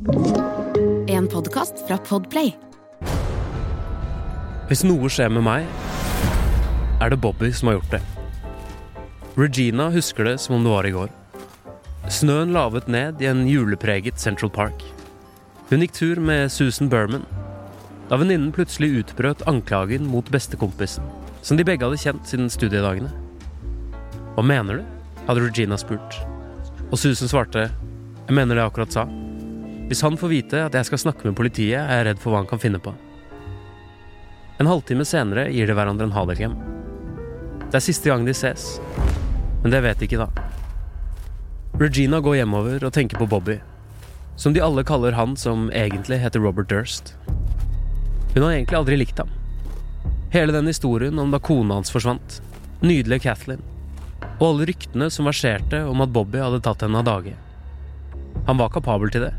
En podkast fra Podplay. Hvis noe skjer med meg, er det Bobby som har gjort det. Regina husker det som om det var i går. Snøen lavet ned i en julepreget Central Park. Hun gikk tur med Susan Berman da venninnen plutselig utbrøt anklagen mot bestekompisen, som de begge hadde kjent siden studiedagene. Hva mener du? hadde Regina spurt. Og Susan svarte, jeg mener det jeg akkurat sa. Hvis han får vite at jeg skal snakke med politiet, er jeg redd for hva han kan finne på. En halvtime senere gir de hverandre en hadelklem. Det er siste gang de ses, men det vet de ikke da. Regina går hjemover og tenker på Bobby, som de alle kaller han som egentlig heter Robert Durst. Hun har egentlig aldri likt ham. Hele den historien om da kona hans forsvant, nydelige Kathleen, og alle ryktene som verserte om at Bobby hadde tatt henne av dage. Han var kapabel til det.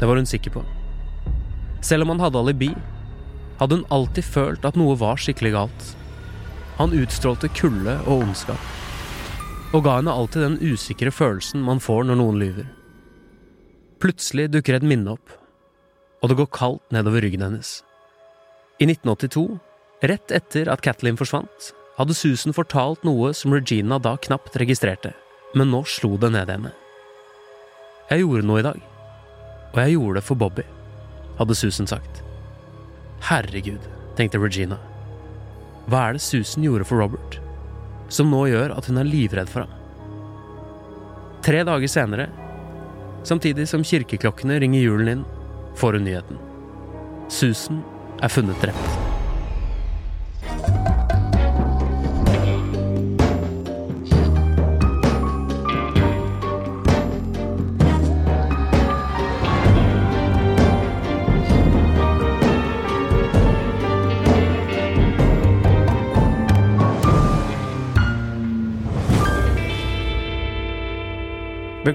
Det var hun sikker på. Selv om han hadde alibi, hadde hun alltid følt at noe var skikkelig galt. Han utstrålte kulde og ondskap, og ga henne alltid den usikre følelsen man får når noen lyver. Plutselig dukker et minne opp, og det går kaldt nedover ryggen hennes. I 1982, rett etter at Kathleen forsvant, hadde Susan fortalt noe som Regina da knapt registrerte, men nå slo det ned henne. Jeg gjorde noe i dag. Og jeg gjorde det for Bobby, hadde Susan sagt. Herregud, tenkte Regina. Hva er det Susan gjorde for Robert, som nå gjør at hun er livredd for ham? Tre dager senere, samtidig som kirkeklokkene ringer julen inn, får hun nyheten. Susan er funnet drept.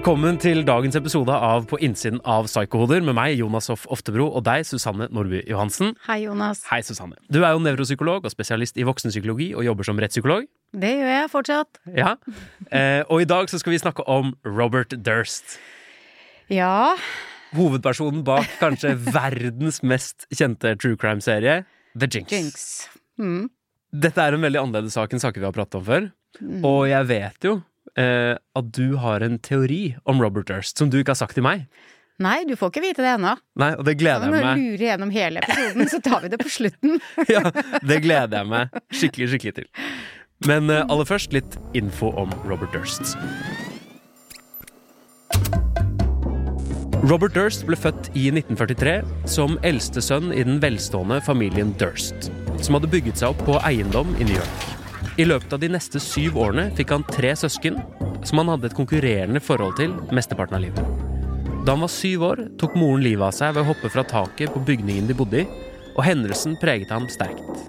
Velkommen til dagens episode av På innsiden av Psykohoder med meg, Jonas Hoff Oftebro, og deg, Susanne Nordby Johansen. Hei, Jonas. Hei, Susanne. Du er jo nevropsykolog og spesialist i voksenpsykologi og jobber som rettspsykolog. Det gjør jeg fortsatt. Ja. Eh, og i dag så skal vi snakke om Robert Durst. Ja. Hovedpersonen bak kanskje verdens mest kjente true crime-serie, The Jinx. Jinx. Mm. Dette er en veldig annerledes sak enn saker vi har pratet om før. Mm. Og jeg vet jo eh, at du har en teori om Robert Durst som du ikke har sagt til meg. Nei, du får ikke vite det ennå. Nei, og det gleder jeg meg. Når du lurer gjennom hele episoden, så tar vi det på slutten. ja, Det gleder jeg meg skikkelig, skikkelig til. Men eh, aller først litt info om Robert Durst. Robert Durst ble født i 1943 som eldste sønn i den velstående familien Durst, som hadde bygget seg opp på eiendom i New York. I løpet av de neste syv årene fikk han tre søsken, som han hadde et konkurrerende forhold til mesteparten av livet. Da han var syv år, tok moren livet av seg ved å hoppe fra taket på bygningen de bodde i, og hendelsen preget ham sterkt.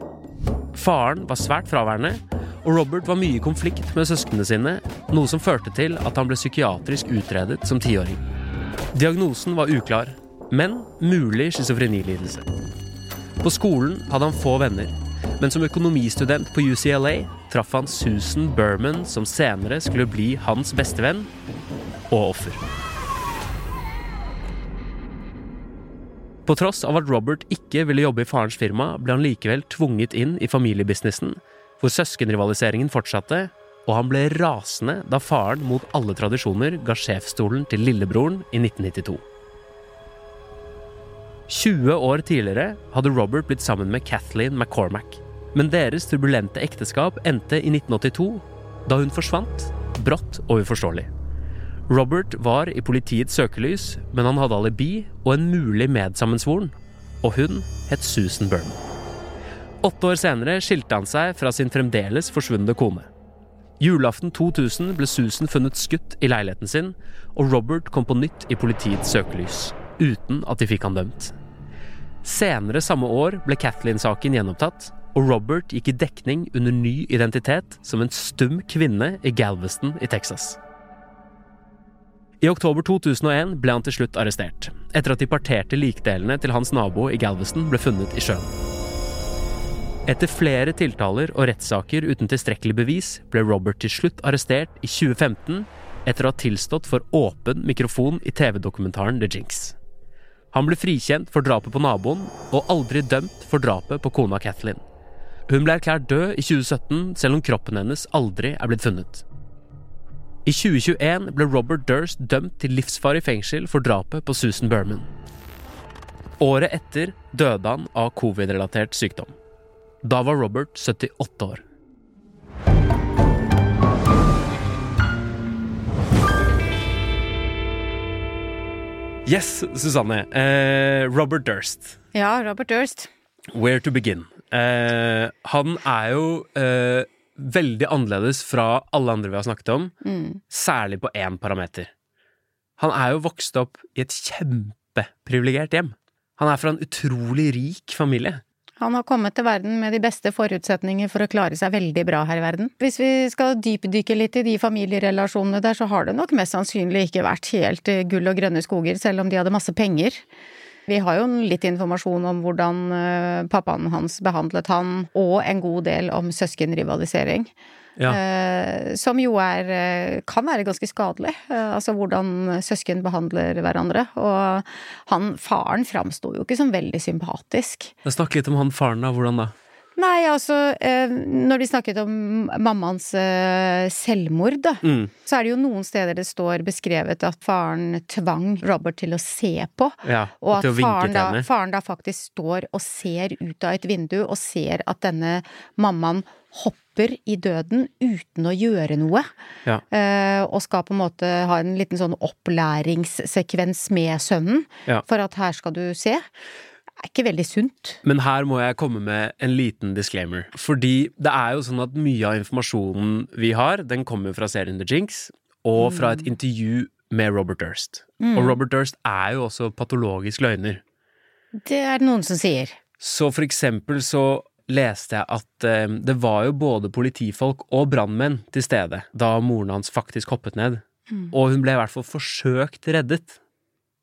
Faren var svært fraværende, og Robert var mye i konflikt med søsknene sine, noe som førte til at han ble psykiatrisk utredet som tiåring. Diagnosen var uklar, men mulig schizofrenilidelse. På skolen hadde han få venner, men som økonomistudent på UCLA traff han Susan Berman, som senere skulle bli hans bestevenn og offer. På tross av at Robert ikke ville jobbe i farens firma, ble han likevel tvunget inn i familiebusinessen, hvor søskenrivaliseringen fortsatte, og han ble rasende da faren mot alle tradisjoner ga sjefsstolen til lillebroren i 1992. 20 år tidligere hadde Robert blitt sammen med Kathleen McCormack, men deres turbulente ekteskap endte i 1982, da hun forsvant, brått og uforståelig. Robert var i politiets søkelys, men han hadde alibi og en mulig medsammensvoren, og hun het Susan Byrne. Åtte år senere skilte han seg fra sin fremdeles forsvunne kone. Julaften 2000 ble Susan funnet skutt i leiligheten sin, og Robert kom på nytt i politiets søkelys, uten at de fikk han dømt. Senere samme år ble Kathleen-saken gjenopptatt, og Robert gikk i dekning under ny identitet som en stum kvinne i Galveston i Texas. I oktober 2001 ble han til slutt arrestert, etter at de parterte likdelene til hans nabo i Galveston ble funnet i sjøen. Etter flere tiltaler og rettssaker uten tilstrekkelig bevis ble Robert til slutt arrestert i 2015 etter å ha tilstått for åpen mikrofon i TV-dokumentaren The Jinx. Han ble frikjent for drapet på naboen, og aldri dømt for drapet på kona Kathleen. Hun ble erklært død i 2017, selv om kroppen hennes aldri er blitt funnet. I 2021 ble Robert Durst dømt til livsfarlig fengsel for drapet på Susan Berman. Året etter døde han av covid-relatert sykdom. Da var Robert 78 år. Yes, Susanne. Eh, Robert Durst. Ja, Robert Durst. Where to begin? Eh, han er jo eh, veldig annerledes fra alle andre vi har snakket om, særlig på én parameter. Han er jo vokst opp i et kjempeprivilegert hjem. Han er fra en utrolig rik familie. Han har kommet til verden med de beste forutsetninger for å klare seg veldig bra her i verden. Hvis vi skal dypdykke litt i de familierelasjonene der, så har det nok mest sannsynlig ikke vært helt eh, gull og grønne skoger, selv om de hadde masse penger. Vi har jo litt informasjon om hvordan eh, pappaen hans behandlet han, og en god del om søskenrivalisering. Ja. Eh, som jo er eh, kan være ganske skadelig. Altså hvordan søsken behandler hverandre. Og han faren framsto jo ikke som veldig sympatisk. Snakk litt om han faren, da. Hvordan da? Nei, altså eh, Når de snakket om mammaens eh, selvmord, da, Mm. så er det jo noen steder det står beskrevet at faren tvang Robert til å se på. Ja, Og at faren da, faren da faktisk står og ser ut av et vindu og ser at denne mammaen hopper i døden uten å gjøre noe. Ja. Eh, og skal på en måte ha en liten sånn opplæringssekvens med sønnen. Ja. For at her skal du se. Er ikke veldig sunt. Men her må jeg komme med en liten disclaimer. Fordi det er jo sånn at mye av informasjonen vi har, den kommer fra serien The Jinx, og fra et intervju med Robert Durst. Og Robert Durst er jo også patologisk løgner. Det er det noen som sier. Så for eksempel så leste jeg at eh, det var jo både politifolk og brannmenn til stede da moren hans faktisk hoppet ned. Og hun ble i hvert fall forsøkt reddet.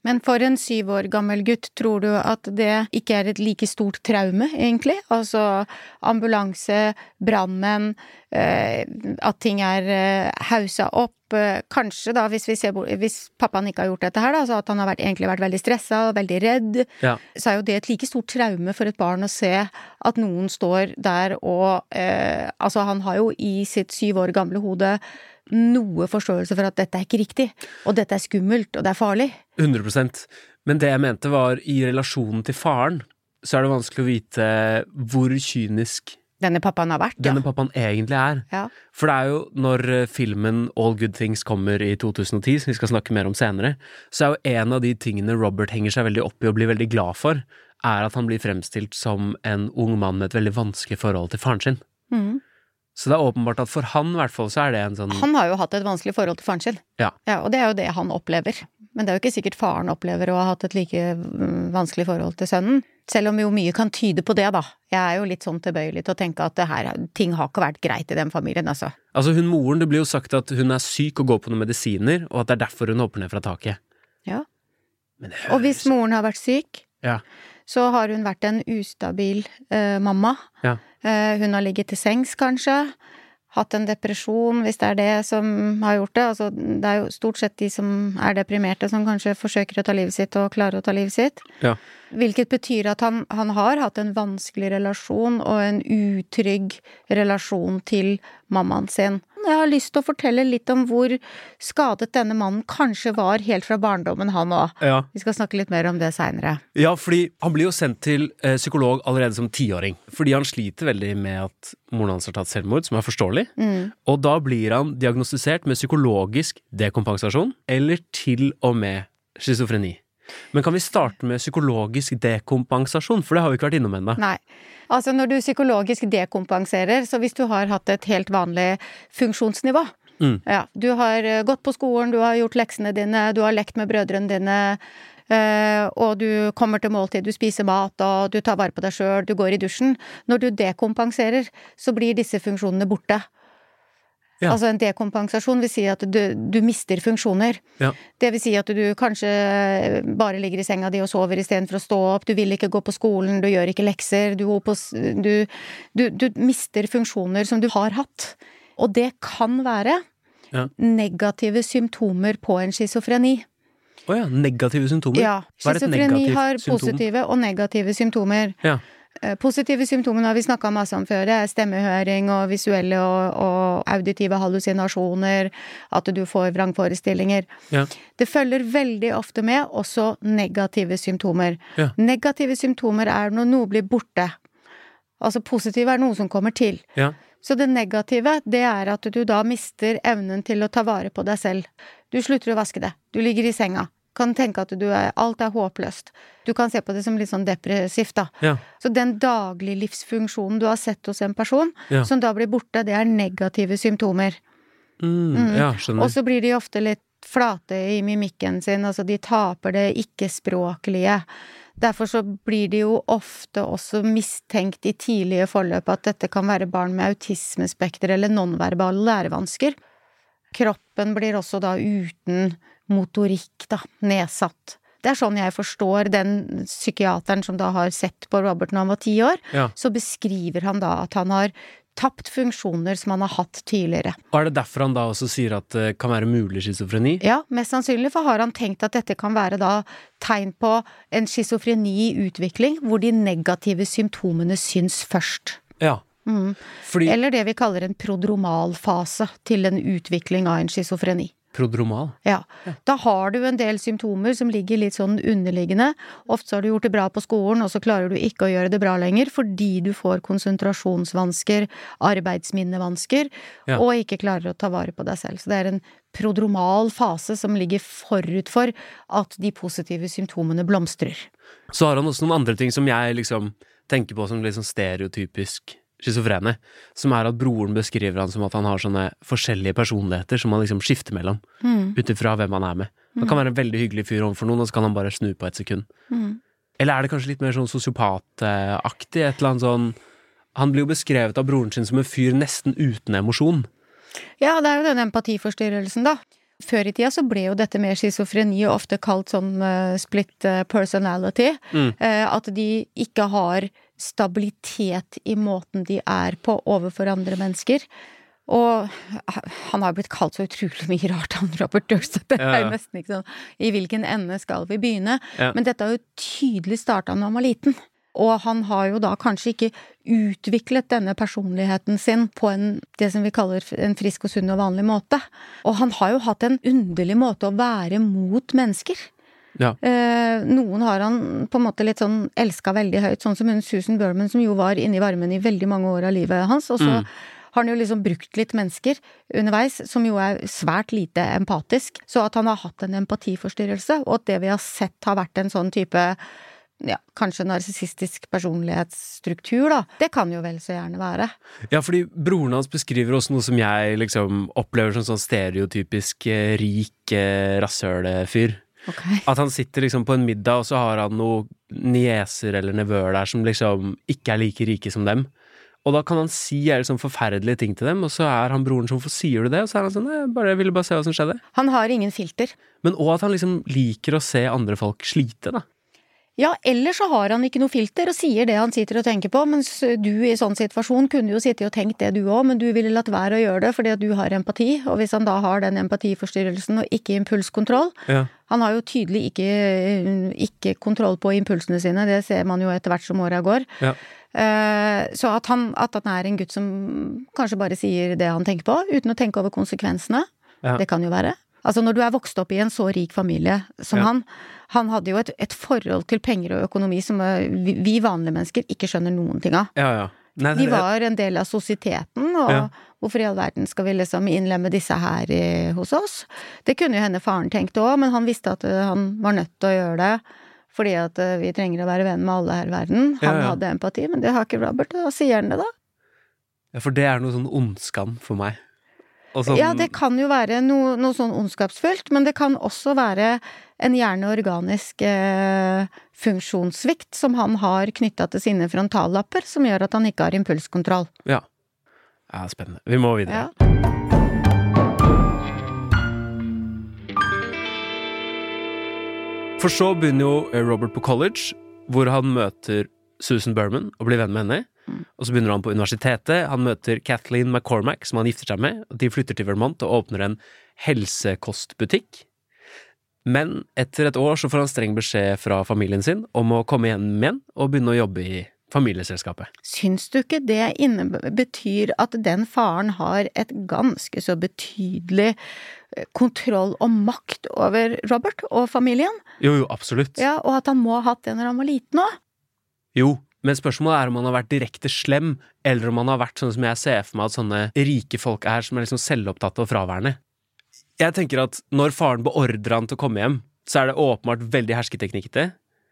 Men for en syv år gammel gutt, tror du at det ikke er et like stort traume, egentlig? Altså ambulanse, brannmenn, eh, at ting er eh, opp. Eh, kanskje da, hvis vi ser Hvis pappaen ikke har gjort dette her, da, så at han har vært, egentlig vært veldig stressa og veldig redd, Ja. så er jo det et like stort traume for et barn å se at noen står der og eh, Altså, han har jo i sitt syv år gamle hode noe forståelse for at dette er ikke riktig, og dette er skummelt, og det er farlig. 100% Men det jeg mente var, i relasjonen til faren, så er det vanskelig å vite hvor kynisk Denne pappaen har vært, denne ja. pappaen egentlig er. ja. For det er jo når eh, filmen All Good Things kommer i 2010, som vi skal snakke mer om senere, så er jo en av de tingene Robert henger seg veldig opp i og blir veldig glad for, er at han blir fremstilt som en ung mann med et veldig vanskelig forhold til faren sin. Mhm. Så det er åpenbart at for han, i hvert fall, så er det en sånn Han har jo hatt et vanskelig forhold til faren sin. Ja. Og det er jo det han opplever. Men det er jo ikke sikkert faren opplever å ha hatt et like mm, vanskelig forhold til sønnen. Selv om jo mye kan tyde på det, da. Jeg er jo litt sånn tilbøyelig til å tenke at det her, ting har ikke vært greit i den familien, altså. Altså, hun moren, det blir jo sagt at hun er syk og går på noen medisiner, og at det er derfor hun hopper ned fra taket. Ja. Men det Og hvis moren har vært syk, Ja. så har hun vært en ustabil eh, mamma. Ja. Eh, hun har ligget til sengs, kanskje. Hatt en depresjon, hvis det er det som har gjort det. Altså, det er jo stort sett de som er deprimerte, som kanskje forsøker å ta livet sitt og klarer å ta livet sitt. Ja. Hvilket betyr at han, han har hatt en vanskelig relasjon og en utrygg relasjon til mammaen sin. Jeg har lyst til å fortelle litt om hvor skadet denne mannen kanskje var helt fra barndommen, han òg. Ja. Vi skal snakke litt mer om det seinere. Ja, fordi han blir jo sendt til eh, psykolog allerede som tiåring. Fordi han sliter veldig med at moren hans har tatt selvmord, som er forståelig. Og da blir han diagnostisert med psykologisk dekompensasjon, eller til og med schizofreni. Men kan vi starte med psykologisk dekompensasjon, for det har vi ikke vært innom ennå. Nei. Altså når du psykologisk dekompenserer, så hvis du har hatt et helt vanlig funksjonsnivå Mm. ja, Du har eh, gått på skolen, du har gjort leksene dine, du har lekt med brødrene dine, eh, og du kommer til måltid, du spiser mat, og du tar vare på deg sjøl, du går i dusjen. Når du dekompenserer, så blir disse funksjonene borte. Ja. Altså en dekompensasjon vil si at du, du mister funksjoner. Ja. Det vil si at du kanskje bare ligger i senga di og sover istedenfor å stå opp, du vil ikke gå på skolen, du gjør ikke lekser, du, du, du, du mister funksjoner som du har hatt. Og det kan være Ja. negative symptomer på en schizofreni. Å ja, negative symptomer? Ja. Schizofreni har har symptom? positive og negative symptomer. Ja. Eh, Positive symptomer har vi snakka masse om før. Det er stemmehøring og visuelle og, og auditive hallusinasjoner. At du får vrangforestillinger. Ja. Det følger veldig ofte med også negative symptomer. Ja. Negative symptomer er når noe blir borte. Altså positive er noe som kommer til. Ja. Så det negative, det er at du da mister evnen til å ta vare på deg selv. Du slutter å vaske det. Du ligger i senga. Kan tenke at du er, alt er håpløst. Du kan se på det som litt sånn depressivt, da. Ja. Så den daglige livsfunksjonen du har sett hos en person, Ja. som da blir borte, det er negative symptomer. Mm, ja, Og så blir de ofte litt flate i mimikken sin, altså de taper det ikke-språklige. Derfor så blir de jo ofte også mistenkt i tidlige forløp at dette kan være barn med autismespekter eller nonverbale lærevansker. Kroppen blir også da uten motorikk, da, nedsatt. Det er sånn jeg forstår den psykiateren som da har sett på Robert når han var ti år, Ja. så beskriver han da at han har tapt funksjoner som han har hatt tidligere. Og er det derfor han da også sier at det kan være mulig schizofreni? Ja, mest sannsynlig, for har han tenkt at dette kan være da tegn på en schizofreni i utvikling, hvor de negative symptomene syns først. Ja. Mm. Fordi Eller det vi kaller en prodromalfase til en utvikling av en schizofreni. Prodromal. Ja. Da har du en del symptomer som ligger litt sånn underliggende. Ofte har du gjort det bra på skolen, og så klarer du ikke å gjøre det bra lenger fordi du får konsentrasjonsvansker, arbeidsminnevansker, Ja. og ikke klarer å ta vare på deg selv. Så det er en prodromal fase som ligger forut for at de positive symptomene blomstrer. Så har han også noen andre ting som jeg liksom tenker på som litt sånn stereotypisk schizofrene. Som er at broren beskriver han som at han har sånne forskjellige personligheter som han liksom skifter mellom. Mm. Ut ifra hvem han er med. Han kan være en veldig hyggelig fyr overfor noen, og så kan han bare snu på et sekund. Mm. Eller er det kanskje litt mer sånn sosiopataktig? Et eller annet sånn Han blir jo beskrevet av broren sin som en fyr nesten uten emosjon. Ja, det er jo den empatiforstyrrelsen, da. Før i tida så ble jo dette med schizofreni ofte kalt sånn uh, split eh, personality. Mm. Uh, at de ikke har stabilitet i måten de er på overfor andre mennesker. Og han har blitt kalt så utrolig mye rart, han Robert Durst. Det er jo nesten ikke sånn I hvilken ende skal vi begynne? Ja. Men dette har jo tydelig starta når han var liten. Og han har jo da kanskje ikke utviklet denne personligheten sin på en, det som vi kaller en frisk og sunn og vanlig måte. Og han har jo hatt en underlig måte å være mot mennesker. Ja. Eh, noen har han på en måte litt sånn elska veldig høyt, sånn som hun Susan Berman, som jo var inne i varmen i veldig mange år av livet hans. Og så Mm. har han jo liksom brukt litt mennesker underveis, som jo er svært lite empatisk. Så at han har hatt en empatiforstyrrelse, og at det vi har sett har vært en sånn type ja, kanskje narsissistisk personlighetsstruktur, da. Det kan jo vel så gjerne være. Ja, fordi broren hans beskriver også noe som jeg liksom opplever som sånn stereotypisk eh, rik eh, rasshølfyr. Ok. At han sitter liksom på en middag, og så har han noen nieser eller nevøer der som liksom ikke er like rike som dem. Og da kan han si liksom forferdelige ting til dem, og så er han broren som Hvorfor sier du det? Og så er han sånn Jeg bare, jeg ville bare se hva som skjedde. Han har ingen filter. Men òg at han liksom liker å se andre folk slite, da. Ja, eller så har han ikke noe filter og sier det han sitter og tenker på, mens du i sånn situasjon kunne jo sittet og tenkt det du òg, men du ville latt være å gjøre det fordi at du har empati, og hvis han da har den empatiforstyrrelsen og ikke impulskontroll Ja. Han har jo tydelig ikke, ikke kontroll på impulsene sine, det ser man jo etter hvert som åra går. Ja. Eh, Så at han, at han er en gutt som kanskje bare sier det han tenker på, uten å tenke over konsekvensene. Ja. Det kan jo være. Altså når du er vokst opp i en så rik familie som Ja. han, han hadde jo et, et forhold til penger og økonomi som eh, vi, vi vanlige mennesker ikke skjønner noen ting av. Ja, ja. Nei, De var en del av sosieteten, og hvorfor i all verden skal vi liksom innlemme disse her i, hos oss? Det kunne jo hende faren tenkte òg, men han visste at eh, han var nødt til å gjøre det. Fordi at eh, vi trenger å være venn med alle her i verden. Han hadde empati, men det har ikke Robert. Da sier han det, da. ja, for det er noe sånn ondskam for meg. Sånn, Ja, det kan jo være noe, noe sånn ondskapsfullt, men det kan også være en gjerne organisk eh, funksjonssvikt som han har knytta til sine frontallapper, som gjør at han ikke har impulskontroll. Ja. ja, spennende. Vi må videre. Ja. For så begynner jo Robert på college, hvor han møter Susan Berman og blir venn med henne. Og så begynner han på universitetet. Han møter Kathleen McCormack, som han gifter seg med. De flytter til Vermont og åpner en helsekostbutikk. Men etter et år så får han streng beskjed fra familien sin om å komme hjem igjen og begynne å jobbe i familieselskapet. Syns du ikke det betyr at den faren har et ganske så betydelig eh, kontroll og makt over Robert og familien? Jo, jo, absolutt. Ja, og at han må ha hatt det når han var liten òg? Jo, men spørsmålet er om han har vært direkte slem, eller om han har vært sånn som jeg ser for meg at sånne rike folk er, som er liksom selvopptatte og fraværende. Jeg tenker at når faren beordrer han til å komme hjem, så er det åpenbart veldig hersketeknikkete.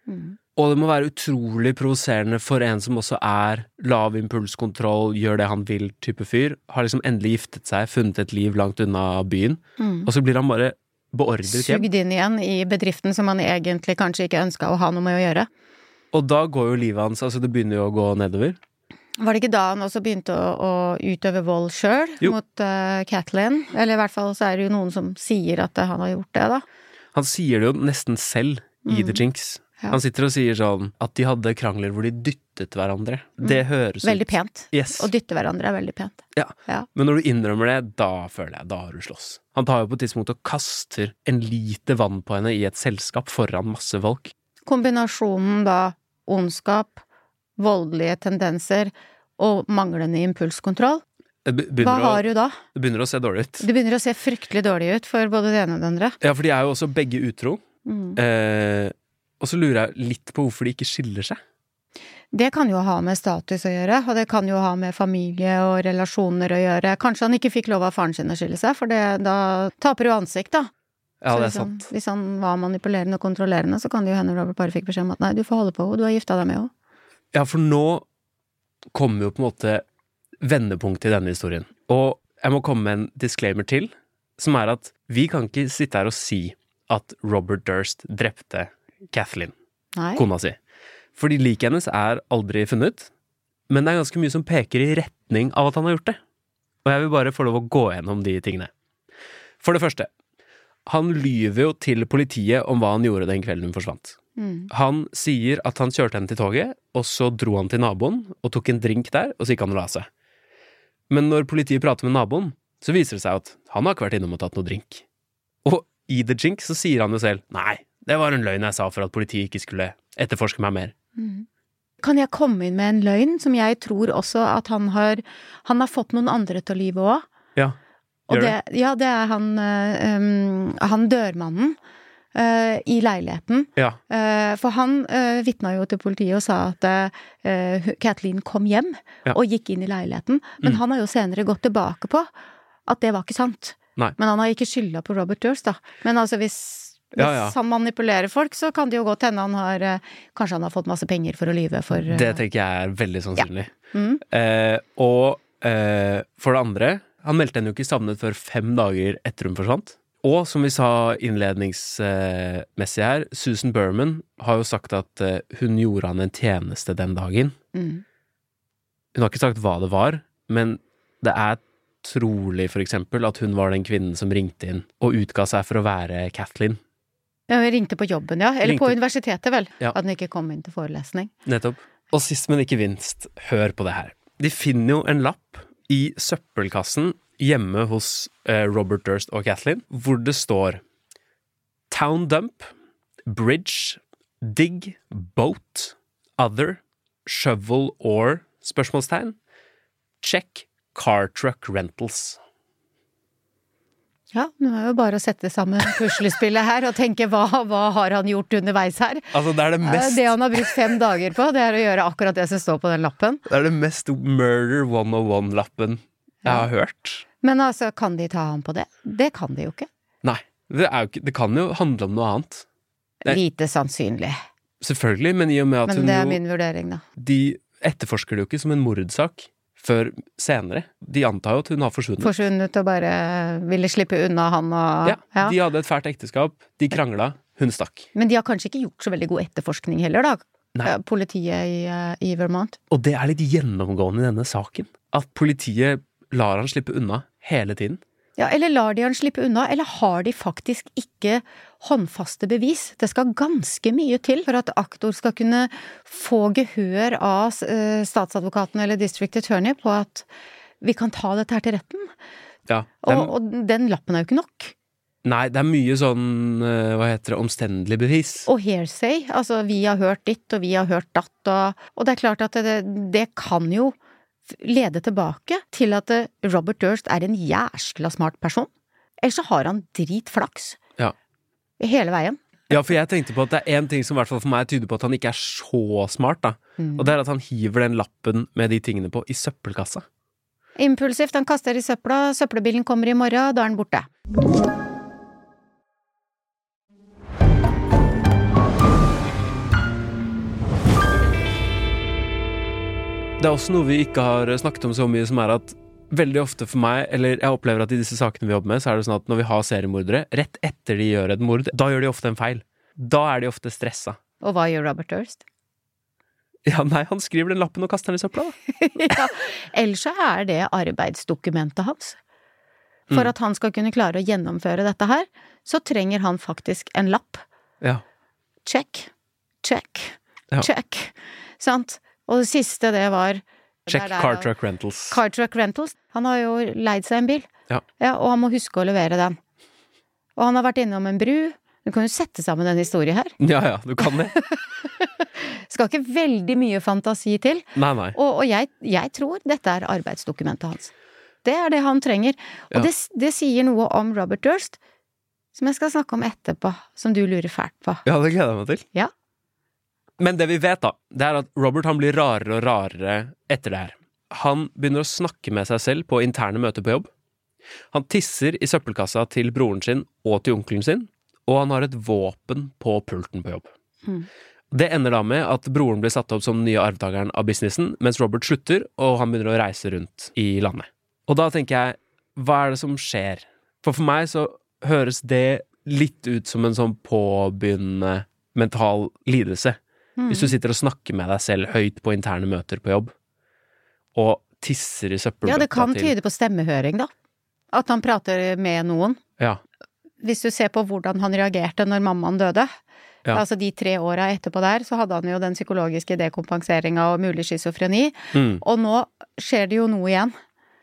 Mm. Og det må være utrolig provoserende for en som også er lav impulskontroll, gjør det han vil-type fyr. Har liksom endelig giftet seg, funnet et liv langt unna byen, Mm. og så blir han bare beordret hjem. Sugd inn igjen i bedriften som han egentlig kanskje ikke ønska å ha noe med å gjøre. Og da går jo livet hans Altså, det begynner jo å gå nedover. Var det ikke da han også begynte å, å utøve vold sjøl mot uh, Kathleen? Eller i hvert fall så er det jo noen som sier at eh, han har gjort det, da. Han sier det jo nesten selv i The Jinx. Mm. Ja. Han sitter og sier sånn at de hadde krangler hvor de dyttet hverandre. Det høres ut Mm. Veldig pent. Yes. Å dytte hverandre er veldig pent. Ja. Ja. Men når du innrømmer det, da føler jeg da har du slåss. Han tar jo på et tidspunkt og kaster en liter vann på henne i et selskap foran masse folk. Kombinasjonen da ondskap, voldelige tendenser og manglende impulskontroll. Hva å, har du da? det begynner å se dårlig ut. Det begynner å se fryktelig dårlig ut for både det ene og det andre. Ja, for de er jo også begge utro. Mm. Eh, og så lurer jeg litt på hvorfor de ikke skiller seg. Det kan jo ha med status å gjøre, og det kan jo ha med familie og relasjoner å gjøre. Kanskje han ikke fikk lov av faren sin å skille seg, for det, da taper du ansikt, da. Ja, det er sant. Hvis han var manipulerende og kontrollerende, så kan det jo hende Robert bare fikk beskjed om at nei, du får holde på henne, du har gifta deg med henne. Ja, for nå kommer jo på en måte vendepunktet i denne historien. Og jeg må komme med en disclaimer til, som er at vi kan ikke sitte her og si at Robert Durst drepte Kathleen, Nei. kona si. Fordi liket hennes er aldri funnet, men det er ganske mye som peker i retning av at han har gjort det. Og jeg vil bare få lov å gå gjennom de tingene. For det første, han lyver jo til politiet om hva han gjorde den kvelden hun forsvant. Mm. Han sier at han kjørte henne til toget, og så dro han til naboen og tok en drink der, og så gikk han og la seg. Men når politiet prater med naboen, så viser det seg at han har ikke vært innom og tatt noe drink. Og i The Jink så sier han jo selv nei, det var en løgn jeg sa for at politiet ikke skulle etterforske meg mer. Kan jeg komme inn med en løgn som jeg tror også at han har Han har fått noen andre til å lyve òg. Ja, Og det, ja, det er han, um, han dørmannen uh, i leiligheten. Ja, Uh, for han uh, vitna jo til politiet og sa at uh, Kathleen kom hjem Ja. og gikk inn i leiligheten. Men Mm. han har jo senere gått tilbake på at det var ikke sant. Nei. Men han har ikke skylda på Robert Durst, da. Men altså hvis, hvis Ja, ja. han manipulerer folk, så kan det jo godt hende han har Kanskje han har fått masse penger for å lyve for det tenker jeg er veldig sannsynlig. mm. Eh, og eh, for det andre, han meldte henne jo ikke savnet før fem dager etter hun forsvant. Og som vi sa innledningsmessig her, Susan Berman har jo sagt at eh, hun gjorde han en tjeneste den dagen. Mm. Hun har ikke sagt hva det var, men det er trolig for eksempel at hun var den kvinnen som ringte inn og utga seg for å være Kathleen. Ja, hun ringte på jobben, ja. Eller på universitetet, vel. Ja. At hun ikke kom inn til forelesning. Nettopp. Og sist, men ikke minst, hør på det her. De finner jo en lapp i søppelkassen hjemme hos eh, Robert Durst og Kathleen, hvor det står Town Dump, Bridge, Dig, Boat, Other, Shovel or Spørsmålstegn. Check Car Truck Rentals. Ja, nå er jo bare å sette sammen puslespillet her og tenke hva, hva har han gjort underveis her? Altså, det er det Eh, mest, Det han har brukt fem dager på, det er å gjøre akkurat det som står på den lappen. det er det mest Murder 101-lappen jeg har hørt. Men altså, kan de ta ham på det? Det kan de jo ikke. Nei, det, er jo ikke, det kan jo handle om noe annet. Nei. Lite sannsynlig. Selvfølgelig, men i og med at Men hun det er min vurdering, da. De etterforsker det jo ikke som en mordsak før senere. De antar jo at hun har forsvunnet. Forsvunnet og bare ville slippe unna han og ja, De hadde et fælt ekteskap, de krangla, hun stakk. Men de har kanskje ikke gjort så veldig god etterforskning heller, da. Nei. Eh, Politiet i, eh, i Vermont. Og det er litt gjennomgående i denne saken. At politiet lar han slippe unna hele tiden. Ja, eller lar de han slippe unna, eller har de faktisk ikke håndfaste bevis? Det skal ganske mye til for at aktor skal kunne få gehør av eh, statsadvokaten eller district attorney på at vi kan ta dette her til retten. Ja, Og, og den lappen er jo ikke nok. Nei, det er mye sånn eh, Hva heter det Omstendelig bevis. Og hearsay, altså vi har hørt ditt og vi har hørt datt og Og det er klart at det, det kan jo lede tilbake til at eh, Robert Durst er en jæskla smart person. Ellers så har han dritflaks. Hele veien. Ja, for jeg tenkte på at det er én ting som i hvert fall for meg tyder på at han ikke er så smart, da. Og det er at han hiver den lappen med de tingene på i søppelkassa. Impulsivt, han kaster i søpla, søppelbilen kommer i morgen, da er den borte. Det er også noe vi ikke har snakket om så mye, som er at veldig ofte for meg, eller jeg opplever at i disse sakene vi jobber med, så er det sånn at når vi har seriemordere, rett etter de gjør et mord, da gjør de ofte en feil. Da er de ofte stressa. Og hva gjør Robert Durst? Ja, nei, han skriver den lappen og kaster den i søpla, da. ja, ellers så er det arbeidsdokumentet hans. For Mm. at han skal kunne klare å gjennomføre dette her, så trenger han faktisk en lapp. Ja. Check, check, Ja. check. Sant? Og det siste, det var Check det er der car truck rentals. Car Truck Rentals. Han har jo leid seg en bil. Ja. og han må huske å levere den. Og han har vært innom en bru. Du kan jo sette sammen en historie her. Ja ja, du kan det. Skal ikke veldig mye fantasi til. Nei, nei. Og, og jeg, jeg tror dette er arbeidsdokumentet hans. Det er det han trenger. Og Ja. det, det sier noe om Robert Durst, som jeg skal snakke om etterpå, som du lurer fælt på. Ja, det gleder jeg meg til. Ja. Men det vi vet, da, det er at Robert han blir rarere og rarere etter det her. Han begynner å snakke med seg selv på interne møter på jobb. Han tisser i søppelkassa til broren sin og til onkelen sin, og han har et våpen på pulten på jobb. Mm. Det ender da med at broren blir satt opp som nye arvtakeren av businessen, mens Robert slutter, og han begynner å reise rundt i landet. Og da tenker jeg, hva er det som skjer? For for meg så høres det litt ut som en sånn påbegynnende mental lidelse. Mm. Hvis du sitter og snakker med deg selv høyt på interne møter på jobb, og tisser i søppelbøtta til Ja, det kan tyde på stemmehøring, da. At han prater med noen. Ja. Hvis du ser på hvordan han reagerte når mammaen døde, Ja. altså de tre åra etterpå der, så hadde han jo den psykologiske dekompenseringa og mulig schizofreni, Mm. og nå skjer det jo noe igjen,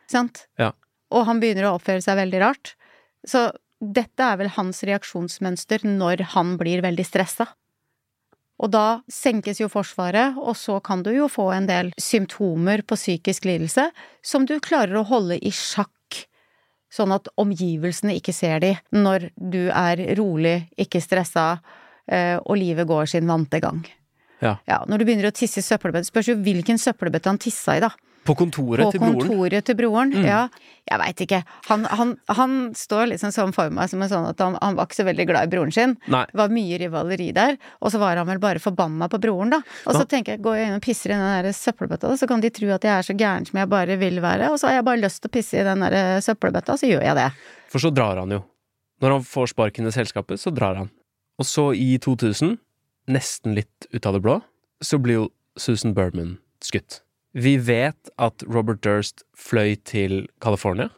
sant? Ja. Og han begynner å oppføre seg veldig rart. Så dette er vel hans reaksjonsmønster når han blir veldig stressa. Og da senkes jo forsvaret, og så kan du jo få en del symptomer på psykisk lidelse som du klarer å holde i sjakk, sånn at omgivelsene ikke ser de når du er rolig, ikke stressa, eh, og livet går sin vante gang. Ja. Ja, når du begynner å tisse i søppelbøtta spørs jo hvilken søppelbøtte han tissa i, da. På kontoret På til broren. kontoret til broren, Mm. ja. Jeg veit ikke. Han, han, han står liksom sånn for meg som en sånn at han, han var ikke så veldig glad i broren sin. Nei. Det var mye rivaleri der, og så var han vel bare forbanna på broren, da. Og så tenker jeg, går jeg inn og pisser i den der søppelbøtta, så kan de tro at jeg er så gæren som jeg bare vil være, og så har jeg bare lyst til å pisse i den der søppelbøtta, så gjør jeg det. For så drar han jo. Når han får sparken i selskapet, så drar han. Og så i 2000, nesten litt ut av det blå, så blir jo Susan Berman skutt. Vi vet at Robert Durst fløy til California.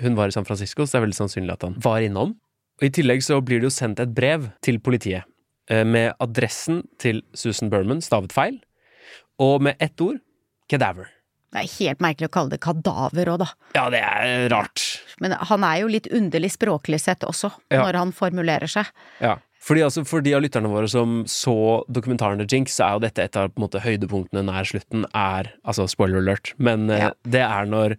Hun var i San Francisco, så det er veldig sannsynlig at han var innom. Og I tillegg så blir det jo sendt et brev til politiet eh, med adressen til Susan Berman stavet feil, og med ett ord cadaver. Det er helt merkelig å kalle det kadaver òg, da. Ja, det er rart. Men han er jo litt underlig språklig sett også, Ja. når han formulerer seg. Ja. Fordi altså, For de av lytterne våre som så dokumentaren The Jinx, så er jo dette et av måte, høydepunktene nær slutten, er Altså, spoiler alert, men eh, Ja. det er når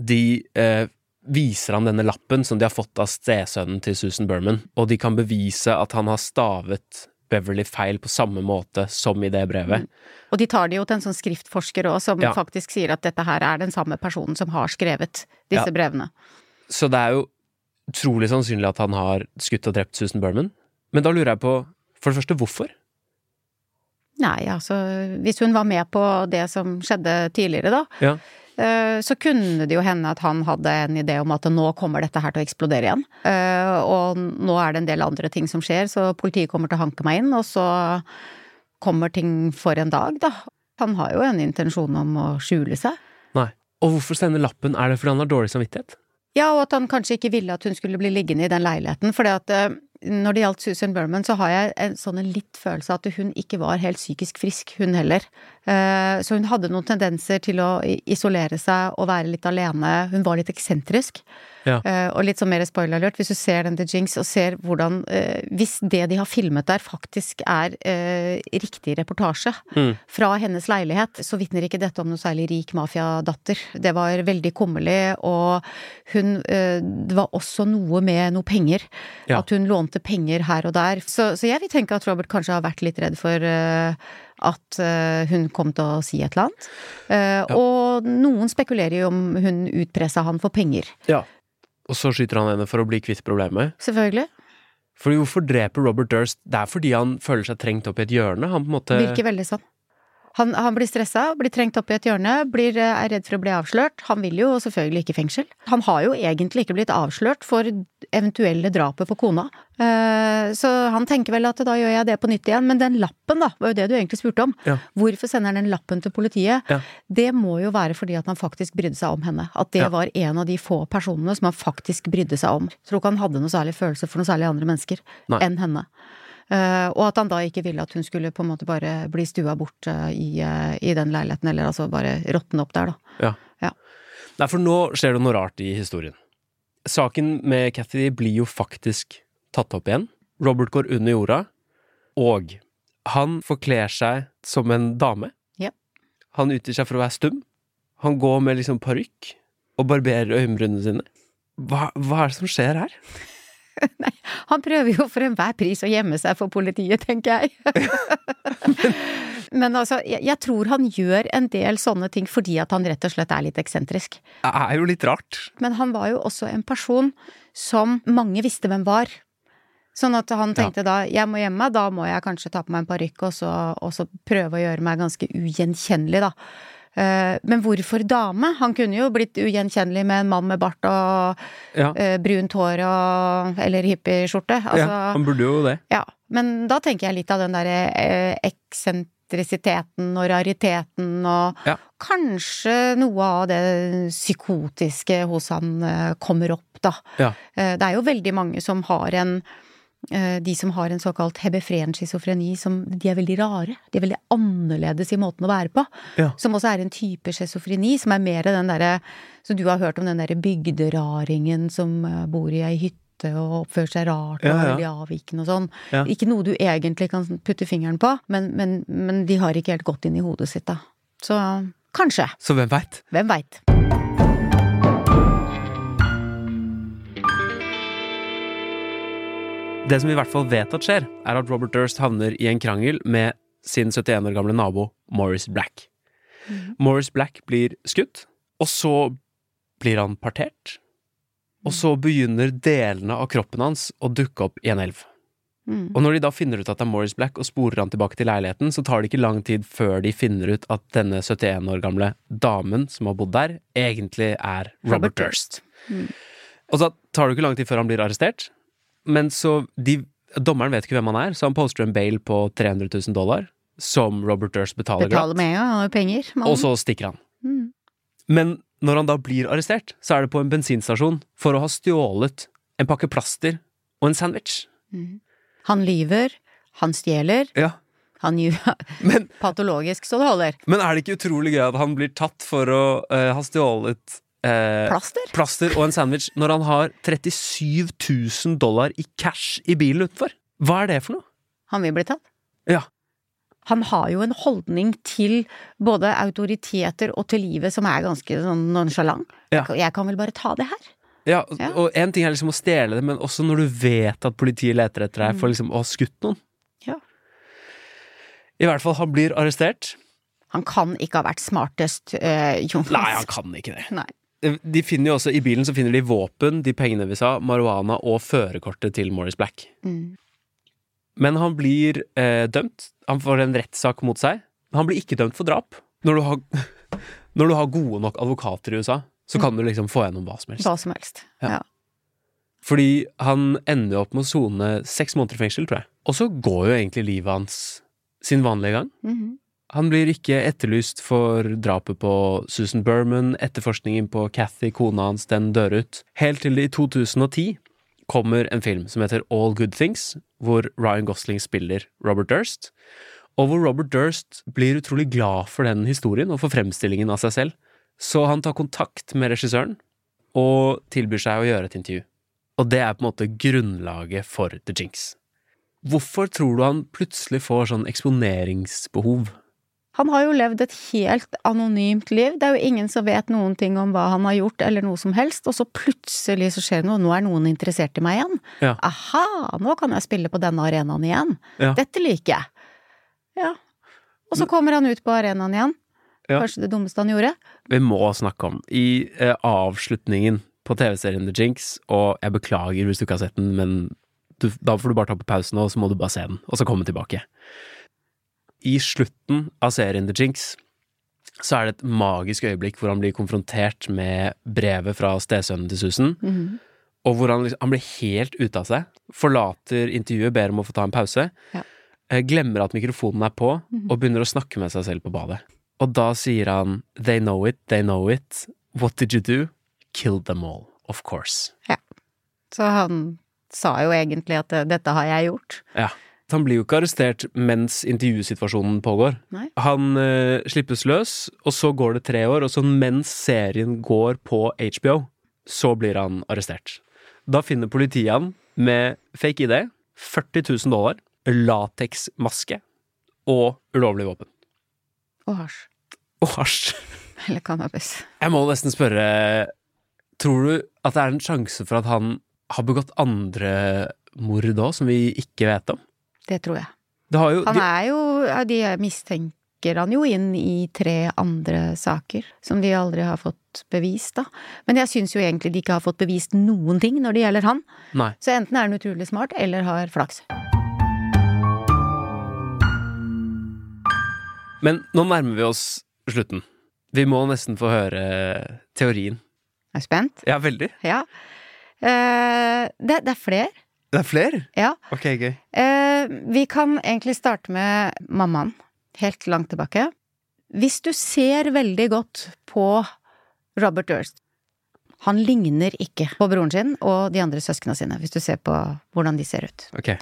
de eh, viser han denne lappen som de har fått av stesønnen til Susan Berman, og de kan bevise at han har stavet Beverly feil på samme måte som i det brevet. Og de tar det jo til en sånn skriftforsker òg, som Ja. faktisk sier at dette her er den samme personen som har skrevet disse Ja. brevene. Så det er jo utrolig sannsynlig at han har skutt og drept Susan Berman. Men da lurer jeg på, for det første, hvorfor? Nei, altså, hvis hun var med på det som skjedde tidligere, da, Ja. eh, så kunne det jo hende at han hadde en idé om at nå kommer dette her til å eksplodere igjen. Eh, Og nå er det en del andre ting som skjer, så politiet kommer til å hanke meg inn, og så kommer ting for en dag, da. Han har jo en intensjon om å skjule seg. Nei. Og hvorfor sende lappen? Er det fordi han har dårlig samvittighet? Ja, og at han kanskje ikke ville at hun skulle bli liggende i den leiligheten, fordi at eh, når det gjaldt Susan Berman, så har jeg en sånn en litt følelse av at hun ikke var helt psykisk frisk, hun heller. Eh, så hun hadde noen tendenser til å isolere seg og være litt alene. Hun var litt eksentrisk. Ja. Uh, og litt sånn mer spoiler alert, hvis du ser den til Jinx og ser hvordan uh, Hvis det de har filmet der faktisk er uh, riktig reportasje Mm. fra hennes leilighet, så vitner ikke dette om noe særlig rik mafiadatter. Det var veldig kummerlig, og hun Det var også noe med noe penger. Ja. At hun lånte penger her og der. Så, så jeg vil tenke at Robert kanskje har vært litt redd for at hun kom til å si et eller annet. Ja. Og noen spekulerer jo om hun utpressa han for penger. Ja. Og så skyter han henne for å bli kvitt problemet. Selvfølgelig. Fordi hvorfor dreper Robert Durst? Det er fordi han føler seg trengt opp i et hjørne. Han på en måte Virker veldig sånn. Han, han blir stressa, blir trengt opp i et hjørne, blir, eh, er redd for å bli avslørt. Han vil jo selvfølgelig ikke i fengsel. Han har jo egentlig ikke blitt avslørt for eventuelle drapet på kona. Eh, Så han tenker vel at da gjør jeg det på nytt igjen. Men den lappen, da, var jo det du egentlig spurte om. Ja. Hvorfor sender han den lappen til politiet? Ja. Det må jo være fordi at han faktisk brydde seg om henne. At det Ja. var en av de få personene som han faktisk brydde seg om. Jeg tror ikke han hadde noe særlig følelse for noe særlig andre mennesker Nei. enn henne. Eh, og at han da ikke ville at hun skulle på en måte bare bli stua bort eh, i, eh, i den leiligheten, eller altså bare råtne opp der, da. Ja. Ja. Nei, for nå skjer det noe rart i historien. Saken med Cathy blir jo faktisk tatt opp igjen. Robert går under jorda, og han forkler seg som en dame. Ja. Han utgir seg for å være stum. Han går med liksom parykk og barberer øyenbrynene sine. Hva, hva er det som skjer her? Han prøver jo for enhver pris å gjemme seg for politiet, tenker jeg. Men altså, jeg, jeg tror han gjør en del sånne ting fordi at han rett og slett er litt eksentrisk. Det er jo litt rart. Men han var jo også en person som mange visste hvem var. Sånn at han tenkte da, jeg må gjemme meg, da må jeg kanskje ta på meg en parykk og, og så prøve å gjøre meg ganske ugjenkjennelig, da. Eh, Men hvorfor dame? Han kunne jo blitt ugjenkjennelig med en mann med bart og Ja, eh, brunt hår og Eller hippieskjorte. Altså, ja han burde jo det. ja. Men da tenker jeg litt av den derre eh, eksentrisiteten og rariteten og Ja. kanskje noe av det psykotiske hos han kommer opp, da. Ja. Det er jo veldig mange som har en de som har en såkalt hebefren schizofreni, som de er veldig rare. De er veldig annerledes i måten å være på. Ja. Som også er en type schizofreni, som er mer den derre Så du har hørt om den derre bygderaringen som eh, bor i ei hytte og oppfører seg rart og Ja, ja. veldig avvikende og sånn. Ja. Ikke noe du egentlig kan putte fingeren på, men, men, men de har ikke helt gått inn i hodet sitt, da. Så kanskje. Så hvem veit? Hvem veit? Det som vi i hvert fall vet at skjer, er at Robert Durst havner i en krangel med sin 71 år gamle nabo Morris Black. Morris Black blir skutt, og så blir han partert. Og så begynner delene av kroppen hans å dukke opp i en elv. Mm. Og når de da finner ut at det er Morris Black og sporer han tilbake til leiligheten, så tar det ikke lang tid før de finner ut at denne 71 år gamle damen som har bodd der, egentlig er Robert, Durst. Og så tar det ikke lang tid før han blir arrestert, men så de, Dommeren vet ikke hvem han er, så han poster en bail på 300 000 dollar, som Robert Durst betaler, Betaler glatt, med ja, han har penger. mannen. og så stikker han. Mm. Men når han da blir arrestert, så er det på en bensinstasjon for å ha stjålet en pakke plaster og en sandwich. Han lyver, han stjeler, Ja, han gjør men patologisk så det holder. Men er det ikke utrolig gøy at han blir tatt for å uh, ha stjålet eh, Plaster? plaster og en sandwich når han har 37 000 dollar i cash i bilen utenfor? Hva er det for noe? Han vil bli tatt. Ja. Han har jo en holdning til både autoriteter og til livet som er ganske sånn nonchalant. Ja. Jeg kan vel bare ta det her? Ja, og- Ja. og en ting er liksom å stjele det, men også når du vet at politiet leter etter deg for liksom å ha skutt noen. Ja. I hvert fall, han blir arrestert. Han kan ikke ha vært smartest, eh, Jonas. Nei, han kan ikke det. Nei. De finner jo også, I bilen så finner de våpen, de pengene vi sa, marihuana og førerkortet til Morris Black. Mm. Men han blir eh, dømt. Han får en rettssak mot seg. Han blir ikke dømt for drap. Når du har, når du har gode nok advokater i USA, så kan du liksom få gjennom hva som helst. Hva som helst. Ja. Ja. Fordi han ender jo opp med å sone seks måneder i fengsel, tror jeg. Og så går jo egentlig livet hans sin vanlige gang. Mhm. Han blir ikke etterlyst for drapet på Susan Berman. Etterforskningen på Cathy, kona hans, den dør ut. Helt til det i 2010 kommer en film som heter All Good Things, hvor Ryan Gosling spiller Robert Durst, og hvor Robert Durst blir utrolig glad for den historien og for fremstillingen av seg selv, så han tar kontakt med regissøren og tilbyr seg å gjøre et intervju. Og det er på en måte grunnlaget for The Jinx. Hvorfor tror du han plutselig får sånn eksponeringsbehov? Han har jo levd et helt anonymt liv. Det er jo ingen som vet noen ting om hva han har gjort, eller noe som helst, og så plutselig så skjer det noe, nå er noen interessert i meg igjen. Ja. Aha, nå kan jeg spille på denne arenaen igjen. Ja. Dette liker jeg. Ja. Og så kommer han ut på arenaen igjen. Ja. Kanskje det dummeste han gjorde. Vi må snakke om I eh, avslutningen på TV-serien The Jinx, og jeg beklager hvis du ikke har sett den, men du, da får du bare ta på pausen, og så må du bare se den, og så komme tilbake. I slutten av serien The Jinx så er det et magisk øyeblikk hvor han blir konfrontert med brevet fra stesønnen til Susan, og hvor han, liksom, han blir helt ute av seg, forlater intervjuet, ber om å få ta en pause, Ja. eh, glemmer at mikrofonen er på, og begynner å snakke med seg selv på badet. Og da sier han They know it, they know it. What did you do? Kill them all, of course. Ja. Så han sa jo egentlig at eh, dette har jeg gjort. Ja. Han blir jo ikke arrestert mens intervjusituasjonen pågår. Nei. Han uh, slippes løs, og så går det tre år, og så mens serien går på HBO, så blir han arrestert. Da finner politiet han med fake ID, 40 000 dollar, lateksmaske og ulovlig våpen. Og hasj. Og hasj. Eller cannabis. Jeg må nesten spørre Tror du at det er en sjanse for at han har begått andre mord òg, som vi ikke vet om? Det tror jeg. Det har jo Han er jo De mistenker han jo inn i tre andre saker, som de aldri har fått bevist, da. Men jeg syns jo egentlig de ikke har fått bevist noen ting når det gjelder han. Nei. Så enten er han utrolig smart, eller har flaks. Men nå nærmer vi oss slutten. Vi må nesten få høre teorien. Jeg Er du spent? Ja, veldig. Ja. Eh, det, det er flere. Det er flere? Ja. Ok, gøy. Eh, vi kan egentlig starte med mammaen, helt langt tilbake. Hvis du ser veldig godt på Robert Durst Han ligner ikke på broren sin og de andre søsknene sine, hvis du ser på hvordan de ser ut. Okay.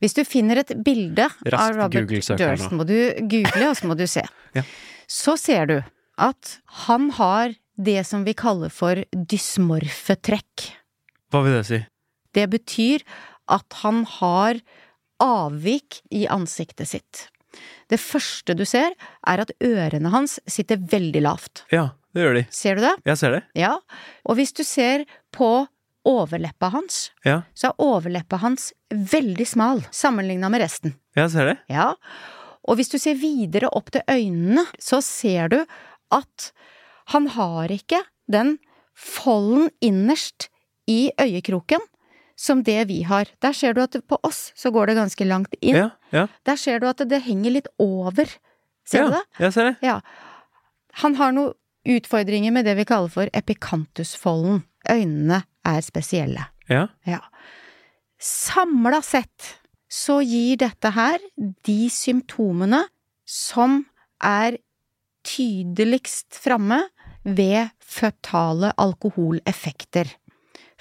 Hvis du finner et bilde Raskt av Robert Durst, må du google, og så må du se. Ja. Så ser du at han har det som vi kaller for dysmorfe trekk. Hva vil det si? Det betyr at han har avvik i ansiktet sitt. Det første du ser, er at ørene hans sitter veldig lavt. Ja, det gjør de. Ser du det? Jeg ser det. Ja. Og hvis du ser på overleppa hans, Ja, så er overleppa hans veldig smal sammenligna med resten. jeg ser det. Ja. Og hvis du ser videre opp til øynene, så ser du at han har ikke den folden innerst i øyekroken som det vi har. Der ser du at på oss så går det ganske langt inn. Ja, ja. Der ser du at det henger litt over. Ser ja, du det? Jeg ser det. Ja. Han har noen utfordringer med det vi kaller for epikantusfolden. Øynene er spesielle. Ja. Ja. Samla sett så gir dette her de symptomene som er tydeligst framme ved føtale alkoholeffekter.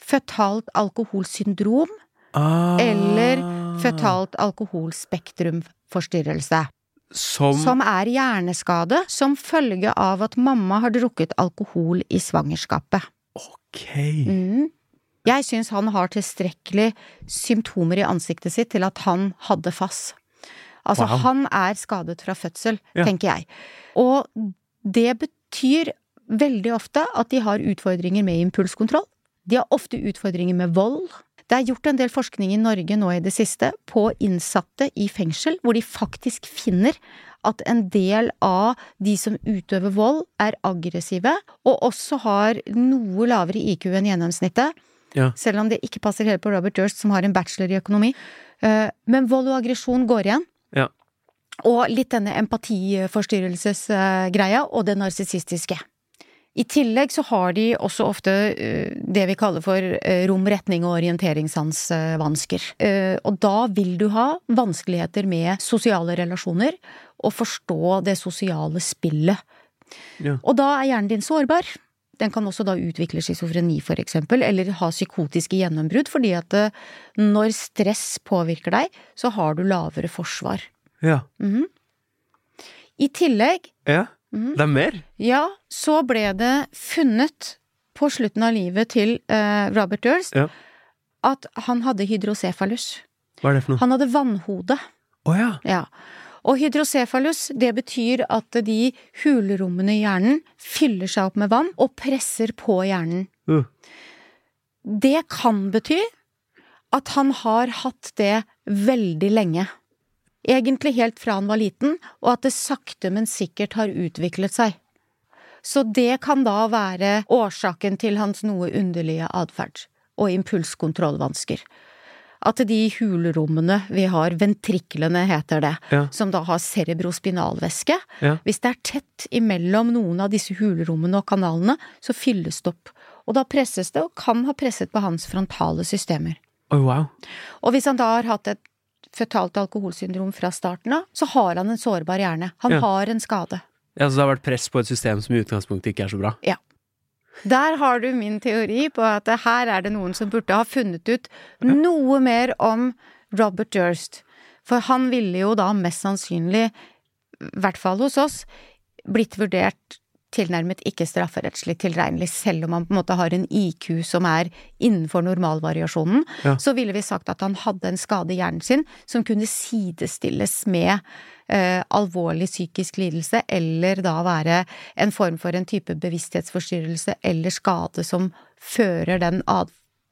Føtalt alkoholsyndrom Ah. eller føtalt alkoholspektrumforstyrrelse. Som, Som er hjerneskade som følge av at mamma har drukket alkohol i svangerskapet. Ok. Mm. Jeg syns han har tilstrekkelig symptomer i ansiktet sitt til at han hadde FAS. Altså, Wow. han er skadet fra fødsel, Ja. tenker jeg. Og det betyr veldig ofte at de har utfordringer med impulskontroll. De har ofte utfordringer med vold. Det er gjort en del forskning i Norge nå i det siste på innsatte i fengsel, hvor de faktisk finner at en del av de som utøver vold, er aggressive, og også har noe lavere IQ enn gjennomsnittet. Ja. Selv om det ikke passer helt på Robert Durst, som har en bachelor i økonomi. Eh, Men vold og aggresjon går igjen. Ja. Og litt denne empatiforstyrrelsesgreia, og det narsissistiske. I tillegg så har de også ofte eh, det vi kaller for eh, rom, retning og orienteringssansvansker. Eh, Og da vil du ha vanskeligheter med sosiale relasjoner, og forstå det sosiale spillet. Ja. Og da er hjernen din sårbar. Den kan også da utvikle schizofreni, for eksempel, eller ha psykotiske gjennombrudd, fordi at når stress påvirker deg, så har du lavere forsvar. Ja. Mhm. I tillegg, ja. Mhm. Det er mer? ja, så ble det funnet på slutten av livet til eh, Robert Durst Ja. at han hadde hydrocefalus. Hva er det for noe? Han hadde vannhode. Oh, ja. Ja. Og hydrocefalus, det betyr at de hulrommene i hjernen fyller seg opp med vann og presser på hjernen. Uh. Det kan bety at han har hatt det veldig lenge. Egentlig helt fra han var liten, og at det sakte, men sikkert har utviklet seg. Så det kan da være årsaken til hans noe underlige atferd og impulskontrollvansker. At de hulrommene vi har, ventriklene heter det, Ja. som da har cerebrospinalvæske, Ja. hvis det er tett imellom noen av disse hulrommene og kanalene, så fylles det opp. Og da presses det, og kan ha presset på hans frontale systemer. Oh, wow. Og hvis han da har hatt et føtalt alkoholsyndrom fra starten av, så har han en sårbar hjerne. Han Ja. har en skade. Ja, så det har vært press på et system som i utgangspunktet ikke er så bra? Ja. Der har du min teori på at her er det noen som burde ha funnet ut noe mer om Robert Durst. For han ville jo da mest sannsynlig, i hvert fall hos oss, blitt vurdert tilnærmet ikke strafferettslig tilregnelig, selv om han på en måte har en IQ som er innenfor normalvariasjonen, Ja. så ville vi sagt at han hadde en skade i hjernen sin som kunne sidestilles med eh, alvorlig psykisk lidelse, eller da være en form for en type bevissthetsforstyrrelse eller skade som fører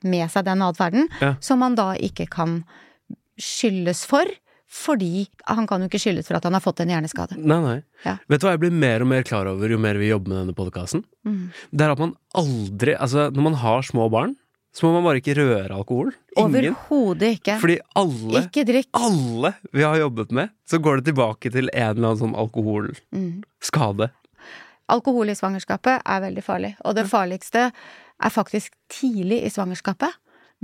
med seg den atferden, Ja. som man da ikke kan skyldes for, fordi han kan jo ikke skyldes for at han har fått en hjerneskade. Nei, nei. Ja. Vet du hva jeg blir mer og mer klar over jo mer vi jobber med denne podkasten? Mm. Det er at man aldri Altså, når man har små barn, så må man bare ikke røre alkohol. Overhodet ikke. Fordi alle, Ikke alle vi har jobbet med, så går det tilbake til en eller annen sånn alkoholskade. Mm. Alkohol i svangerskapet er veldig farlig, og det farligste er faktisk tidlig i svangerskapet.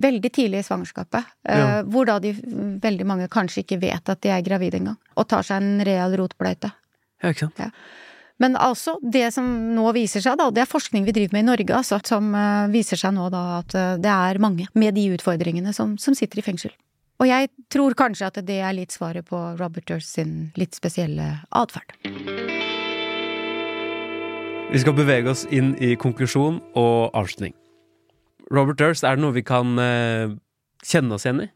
Veldig tidlig i svangerskapet, eh, Ja. hvor da de veldig mange kanskje ikke vet at de er gravide engang, og tar seg en real rotbløyte. Ja, ikke sant? Men altså, det som nå viser seg, da, og det er forskning vi driver med i Norge, altså, som eh, viser seg nå da at eh, det er mange med de utfordringene som, som sitter i fengsel. Og jeg tror kanskje at det er litt svaret på Robert Durst sin litt spesielle atferd. Vi skal bevege oss inn i konklusjon og avslutning. Robert Durst, er det noe vi kan eh, kjenne oss igjen i?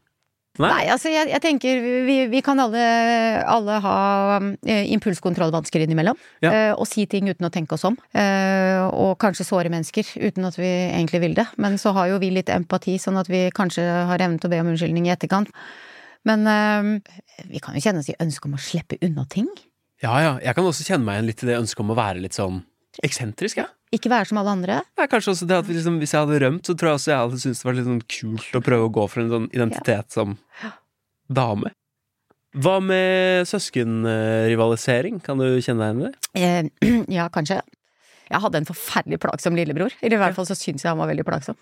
Nei? Nei, altså jeg, jeg tenker vi, vi kan alle, alle ha eh, impulskontrollvansker innimellom. Ja. Uh, og si ting uten å tenke oss om. Uh, og kanskje såre mennesker uten at vi egentlig vil det. Men så har jo vi litt empati, sånn at vi kanskje har evnen til å be om unnskyldning i etterkant. Men vi kan jo kjenne oss i ønske om å slippe unna ting. Ja, ja. Jeg kan også kjenne meg igjen litt i det ønsket om å være litt sånn eksentrisk, jeg. Ikke være som alle andre. Det er kanskje også det at vi liksom, Hvis jeg hadde rømt, så tror jeg også jeg hadde syntes det var litt sånn kult å prøve å gå for en sånn identitet som dame. Hva med søskenrivalisering? Kan du kjenne deg igjen i det? Eh, ja, kanskje. Jeg hadde en forferdelig plagsom lillebror. I hvert fall så syns jeg han var veldig plagsom.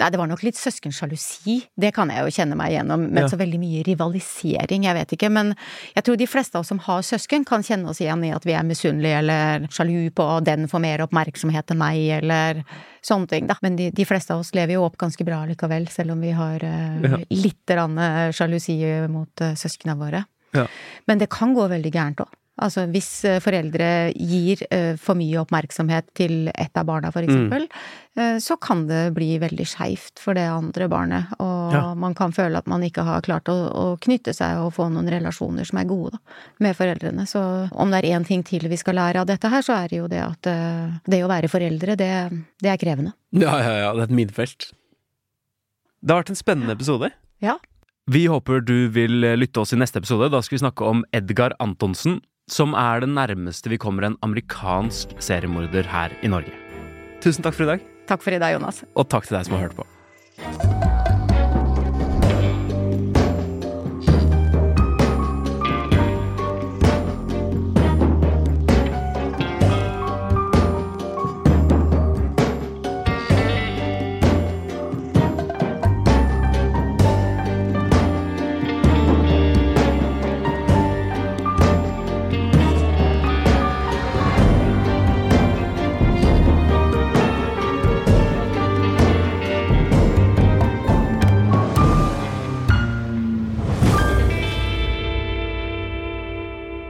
Nei, det var nok litt søskensjalusi. Det kan jeg jo kjenne meg igjennom. Men Ja. så veldig mye rivalisering, jeg vet ikke. Men jeg tror de fleste av oss som har søsken, kan kjenne oss igjen i at vi er misunnelige eller sjalu på at den får mer oppmerksomhet enn meg, eller sånne ting, da. Men de, de fleste av oss lever jo opp ganske bra likevel, selv om vi har uh, Ja. litt sjalusi mot uh, søsknene våre. Ja. Men det kan gå veldig gærent òg. Altså hvis eh, foreldre gir eh, for mye oppmerksomhet til ett av barna, for eksempel, eh, så kan det bli veldig skeivt for det andre barnet, og Ja. man kan føle at man ikke har klart å, å knytte seg og få noen relasjoner som er gode da, med foreldrene. Så om det er én ting til vi skal lære av dette her, så er det jo det at det å være foreldre, det, det er krevende. Ja, ja, ja. Det er et minefelt. Det har vært en spennende episode. Ja. Vi håper du vil lytte oss i neste episode. Da skal vi snakke om Edgar Antonsen, som er det nærmeste vi kommer en amerikansk seriemorder her i Norge. Tusen takk for i dag, Takk for i dag, Jonas. og takk til deg som har hørt på.